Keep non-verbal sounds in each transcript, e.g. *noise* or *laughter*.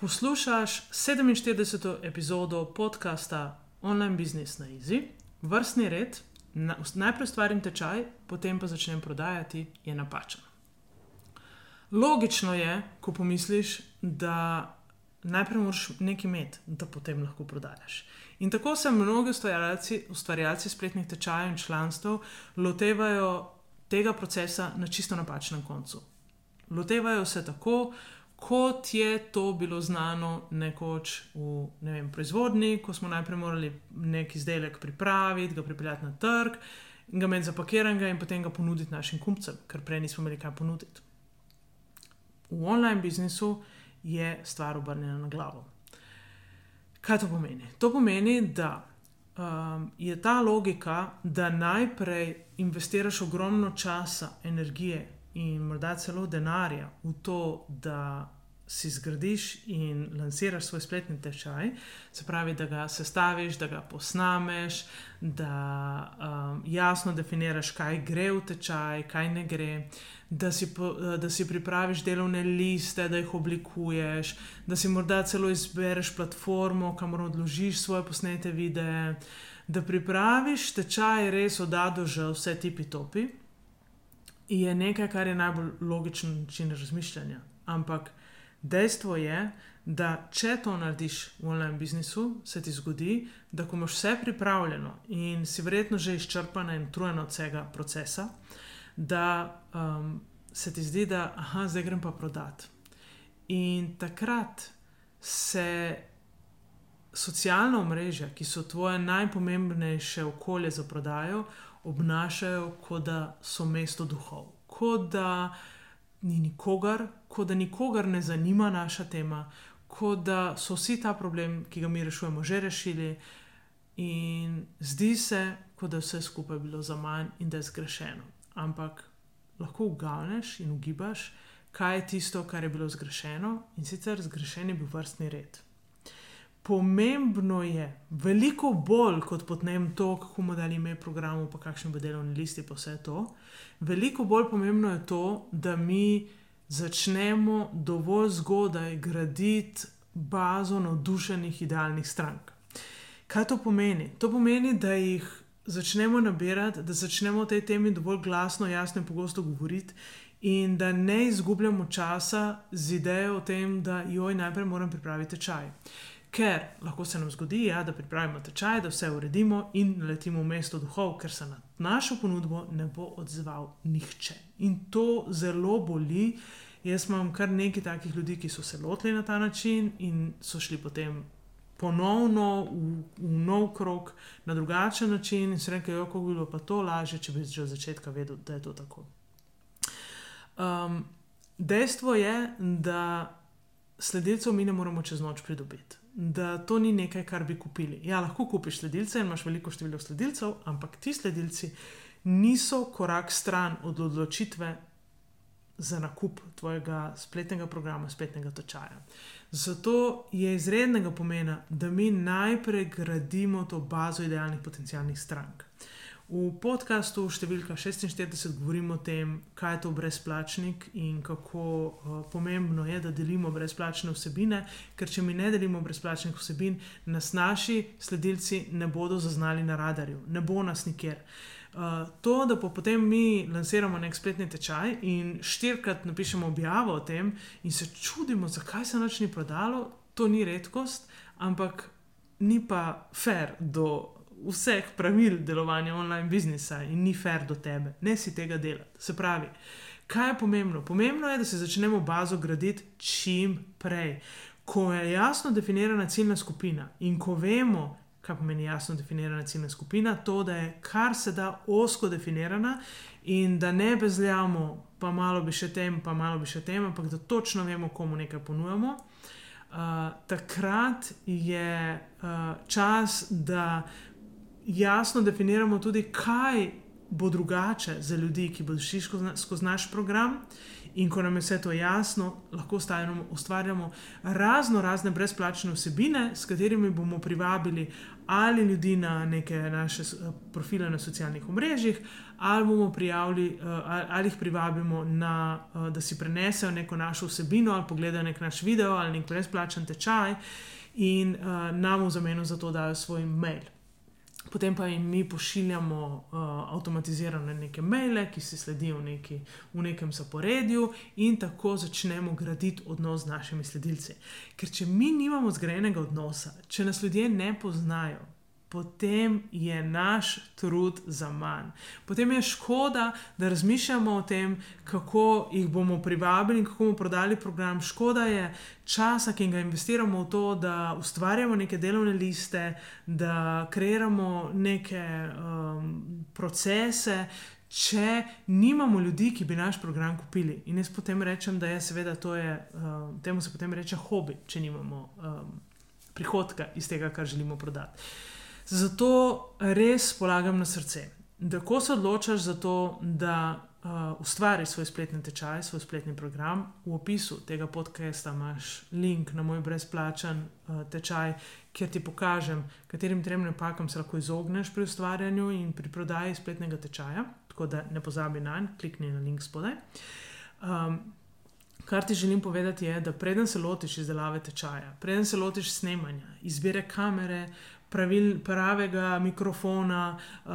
Poslušaš 47. epizodo podcasta Online Business na Easy, vrstni red, na, najprej ustvarim tečaj, potem pa začnem prodajati, je napačen. Logično je, ko pomisliš, da najprej moraš nekaj imeti, da potem lahko prodajaš. In tako se mnogi ustvarjalci, ustvarjalci spletnih tečajev in članstv lotevajo tega procesa na čisto napačnem koncu. Lotevajo se tako, kot je to bilo znano nekoč v ne vem, proizvodni, ko smo najprej morali nek izdelek pripraviti, ga pripeljati na trg, ga imeti zapakiranega in potem ga ponuditi našim kupcem, ker prej nismo imeli kaj ponuditi. V online biznisu je stvar obrnjena na glavo. Kaj to pomeni? To pomeni, da um, je ta logika, da najprej investiraš ogromno časa, energije in morda celo denarja v to, da si zgradiš in lansiraš svoj spletni tečaj, se pravi, da ga sestaviš, da ga posnameš, da um, jasno definiraš, kaj gre v tečaj, kaj ne gre, da si, po, da si pripraviš delovne liste, da jih oblikuješ, da si morda celo izbereš platformo, kamor odložiš svoje posnete videe, da pripraviš tečaj res od A do Ž, vse tipi topi je nekaj, kar je najbolj logičen način razmišljanja. Ampak dejstvo je, da če to narediš v online biznisu, se ti zgodi, da ko imaš vse pripravljeno in si verjetno že izčrpana in utrujena od vsega procesa, da um, se ti zdi, da aha, zdaj grem pa prodati. In takrat se socialna omrežja, ki so tvoje najpomembnejše okolje za prodajo, obnašajo, kot da so mesto duhov, kot da ni nikogar, kot da nikogar ne zanima naša tema, kot da so vsi ta problem, ki ga mi rešujemo, že rešili. In zdi se, kot da je vse skupaj bilo za manj in da je zgrešeno. Ampak lahko uganeš in ugibaš, kaj je tisto, kar je bilo zgrešeno, in sicer zgrešen je bil vrstni red pomembno je, veliko bolj kot potnem to, kako bomo dali ime programu, pa kakšni bodo delovni listi, pa vse to. Veliko bolj pomembno je to, da mi začnemo dovolj zgodaj graditi bazo navdušenih idealnih strank. Kaj to pomeni? To pomeni, da jih začnemo nabirati, da začnemo o tej temi dovolj glasno, jasno in pogosto govoriti. In da ne izgubljamo časa z idejo o tem, da joj najprej moram pripraviti čaj. Ker lahko se nam zgodi, ja, da pripravimo tečaj, da vse uredimo in letimo v mesto duhov, ker se na našo ponudbo ne bo odzval nihče. In to zelo boli. Jaz imam kar nekaj takih ljudi, ki so se lotili na ta način in so šli potem ponovno v, v nov krog na drugačen način in se rekli, kako bi bilo pa to lažje, če bi že od začetka vedel, da je to tako. Um, dejstvo je, da sledilcev mi ne moremo čez noč pridobiti da to ni nekaj, kar bi kupili. Ja, lahko kupiš sledilce in imaš veliko število sledilcev, ampak ti sledilci niso korak stran od odločitve za nakup tvojega spletnega programa, spletnega točaja. Zato je izrednega pomena, da mi najprej gradimo to bazo idealnih potencijalnih strank. V podkastu številka 46 govorimo o tem, kaj je to brezplačnik in kako uh, pomembno je, da delimo brezplačne vsebine, ker če mi ne delimo brezplačnih vsebin, nas naši sledilci ne bodo zaznali na radarju, ne bo nas nikjer. Uh, to, da pa potem mi lansiramo nek spletni tečaj in štirikrat napišemo objavo o tem in se čudimo, zakaj se noč ni prodalo, to ni redkost, ampak ni pa fair do vseh pravil delovanja online biznisa in ni fair do tebe, ne si tega delati. Se pravi, kaj je pomembno? Pomembno je, da se začnemo bazo graditi čim prej. Ko je jasno definirana ciljna skupina in ko vemo, kaj pomeni jasno definirana ciljna skupina, to, da je kar se da osko definirana in da ne bezljamo, pa malo bi še tem, pa malo bi še tem, ampak da točno vemo, komu nekaj ponujamo. Uh, takrat je uh, čas, da jasno definiramo tudi, kaj bo drugače za ljudi, ki bodo šli skozi naš program. In ko nam je vse to jasno, lahko stavimo, ustvarjamo razno razne brezplačne vsebine, s katerimi bomo privabili ali ljudi na neke naše profile na socialnih omrežjih, ali bomo prijavili, ali jih privabimo, na, da si prenesejo neko našo vsebino, ali pogledajo nek naš video ali nek brezplačen tečaj, in nam v zameno za to dajo svoj mail potem pa jim mi pošiljamo uh, avtomatizirane neke maile, ki se sledijo v, neki, v nekem zaporedju, in tako začnemo graditi odnos z našimi sledilci. Ker če mi nimamo zgrajenega odnosa, če nas ljudje ne poznajo, potem je naš trud za manj. Potem je škoda, da razmišljamo o tem, kako jih bomo privabili in kako bomo prodali program. Škoda je časa, ki ga investiramo v to, da ustvarjamo neke delovne liste, da kreiramo neke um, procese. Če nimamo ljudi, ki bi naš program kupili, in jaz potem rečem, da je seveda to, je, uh, temu se potem reče hobi, če nimamo um, prihodka iz tega, kar želimo prodati. Zato res polagam na srce, da ko se odločaš za to, da uh, ustvariš svoj spletni tečaj, svoj spletni program, v opisu tega podcasta imaš link na moj brezplačen uh, tečaj, kjer ti pokažem, katerim trem napakam se lahko izogneš pri ustvarjanju in pri prodaji spletnega tečaja. Tako da ne pozabi na en, klikni na link spodaj. Um, Kar ti želim povedati, je, da preden se lotiš izdelave tečaja, preden se lotiš snemanja, izbire kamere, pravil, pravega mikrofona, uh,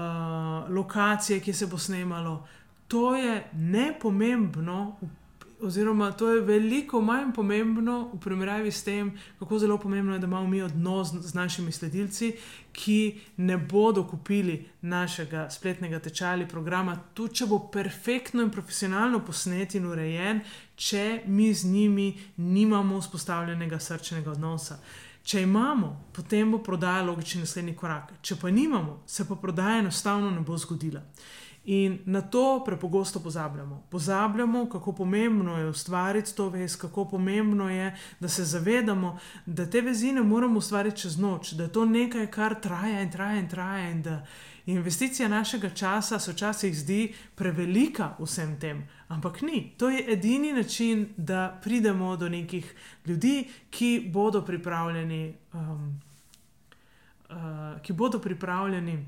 lokacije, ki se bo snemalo. To je nepomembno, oziroma to je veliko manj pomembno v primerjavi s tem, kako zelo pomembno je, da imamo mi odnos z našimi sledilci, ki ne bodo kupili našega spletnega tečaja ali programa, tudi če bo perfektno in profesionalno posnet in urejen, če mi z njimi nimamo vzpostavljenega srčnega odnosa. Če imamo, potem bo prodaja logični naslednji korak. Če pa nimamo, se pa prodaja enostavno ne bo zgodila. In na to prepogosto pozabljamo. Pozabljamo, kako pomembno je ustvariti to vez, kako pomembno je, da se zavedamo, da te vezi ne moramo ustvariti čez noč, da je to nekaj, kar traja in traja in traja. In da investicija našega časa se včasih zdi prevelika vsem tem, ampak ni. To je edini način, da pridemo do nekih ljudi, ki bodo pripravljeni. Um, uh, ki bodo pripravljeni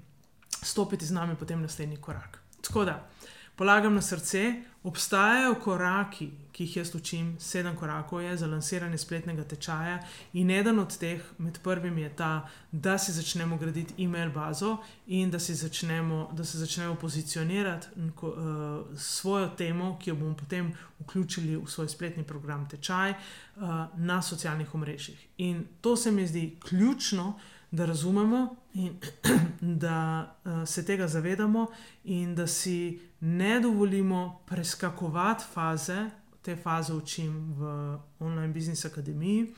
stopiti z nami potem naslednji korak. Tako da, polagam na srce, obstajajo koraki, ki jih jaz učim, sedem korakov je za lansiranje spletnega tečaja, in eden od teh, med prvimi, je ta, da si začnemo graditi e-mail bazo in da, začnemo, da se začnemo pozicionirati ko, uh, svojo temo, ki jo bomo potem vključili v svoj spletni program tečaj uh, na socialnih omrežjih. In to se mi zdi ključno da razumemo in *clears throat* da uh, se tega zavedamo, in da si ne dovolimo preskakovati faze, te faze učim v online business akademiji.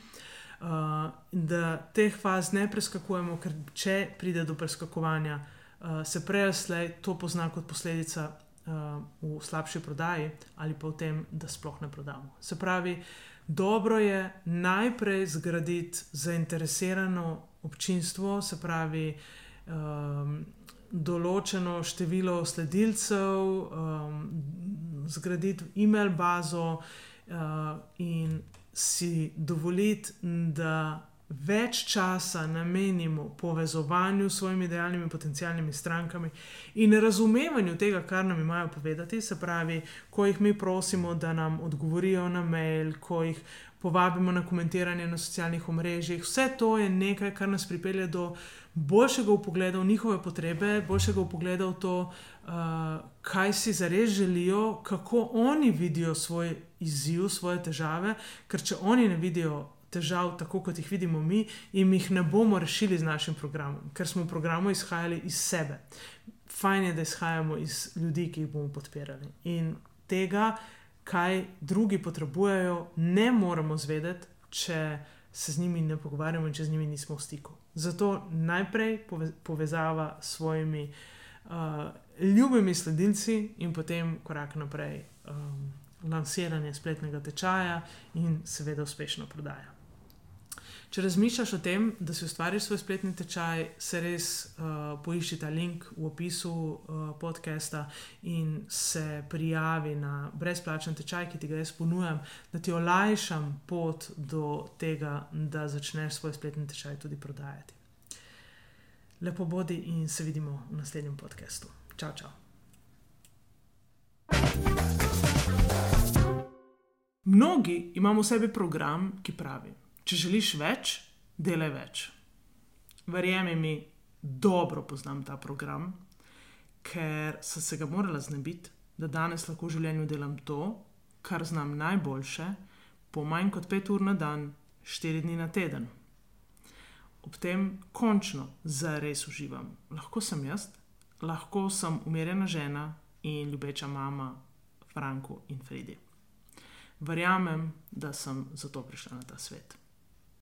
Uh, da teh faz ne preskakujemo, ker če pride do preskakovanja, uh, se prej ali slej to pozna kot posledica uh, v slabši prodaji ali pa v tem, da sploh ne prodamo. Se pravi, dobro je najprej zgraditi zainteresirano občinstvo, se pravi, um, določeno število sledilcev, um, zgraditi e-mail bazo uh, in si dovoliti, da več časa namenimo povezovanju s svojimi idealnimi potencijalnimi strankami in razumevanju tega, kar nam imajo povedati. Se pravi, ko jih mi prosimo, da nam odgovorijo na mail, ko jih povabimo na komentiranje na socialnih omrežjih. Vse to je nekaj, kar nas pripelje do boljšega upogleda v njihove potrebe, boljšega upogleda v to, uh, kaj si zares želijo, kako oni vidijo svoj izziv, svoje težave. Ker če oni ne vidijo težav, tako kot jih vidimo mi, in jih ne bomo rešili z našim programom, ker smo v programu izhajali iz sebe. Fajn je, da izhajamo iz ljudi, ki jih bomo podpirali. In tega, kaj drugi potrebujejo, ne moremo zvedeti, če se z njimi ne pogovarjamo in če z njimi nismo v stiku. Zato najprej povezava s svojimi uh, ljubimi sledilci in potem korak naprej. Um, lansiranje spletnega tečaja in seveda uspešno prodaja. Če razmišljaš o tem, da si ustvariš svoj spletni tečaj, se res uh, poišči ta link v opisu uh, podcasta in se prijavi na brezplačen tečaj, ki ti ga jaz ponujam, da ti olajšam pot do tega, da začneš svoj spletni tečaj tudi prodajati. Lepo bodi in se vidimo v naslednjem podkastu. Čau, čau. Mnogi imamo v sebi program, ki pravi: Če želiš več, delaj več. Verjemi mi, dobro poznam ta program, ker sem se ga morala znebiti, da danes lahko v življenju delam to, kar znam najboljše, po manj kot pet ur na dan, štiri dni na teden. Ob tem končno zares uživam. Lahko sem jaz, lahko sem umirjena žena in ljubeča mama Franku in Fredi verjamem, da sem zato prišla na ta svet.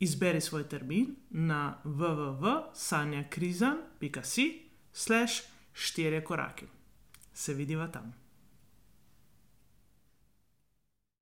Izberi svoj termin na www.sanjakrizan.com/slash štiri korake. Se vidiva tam.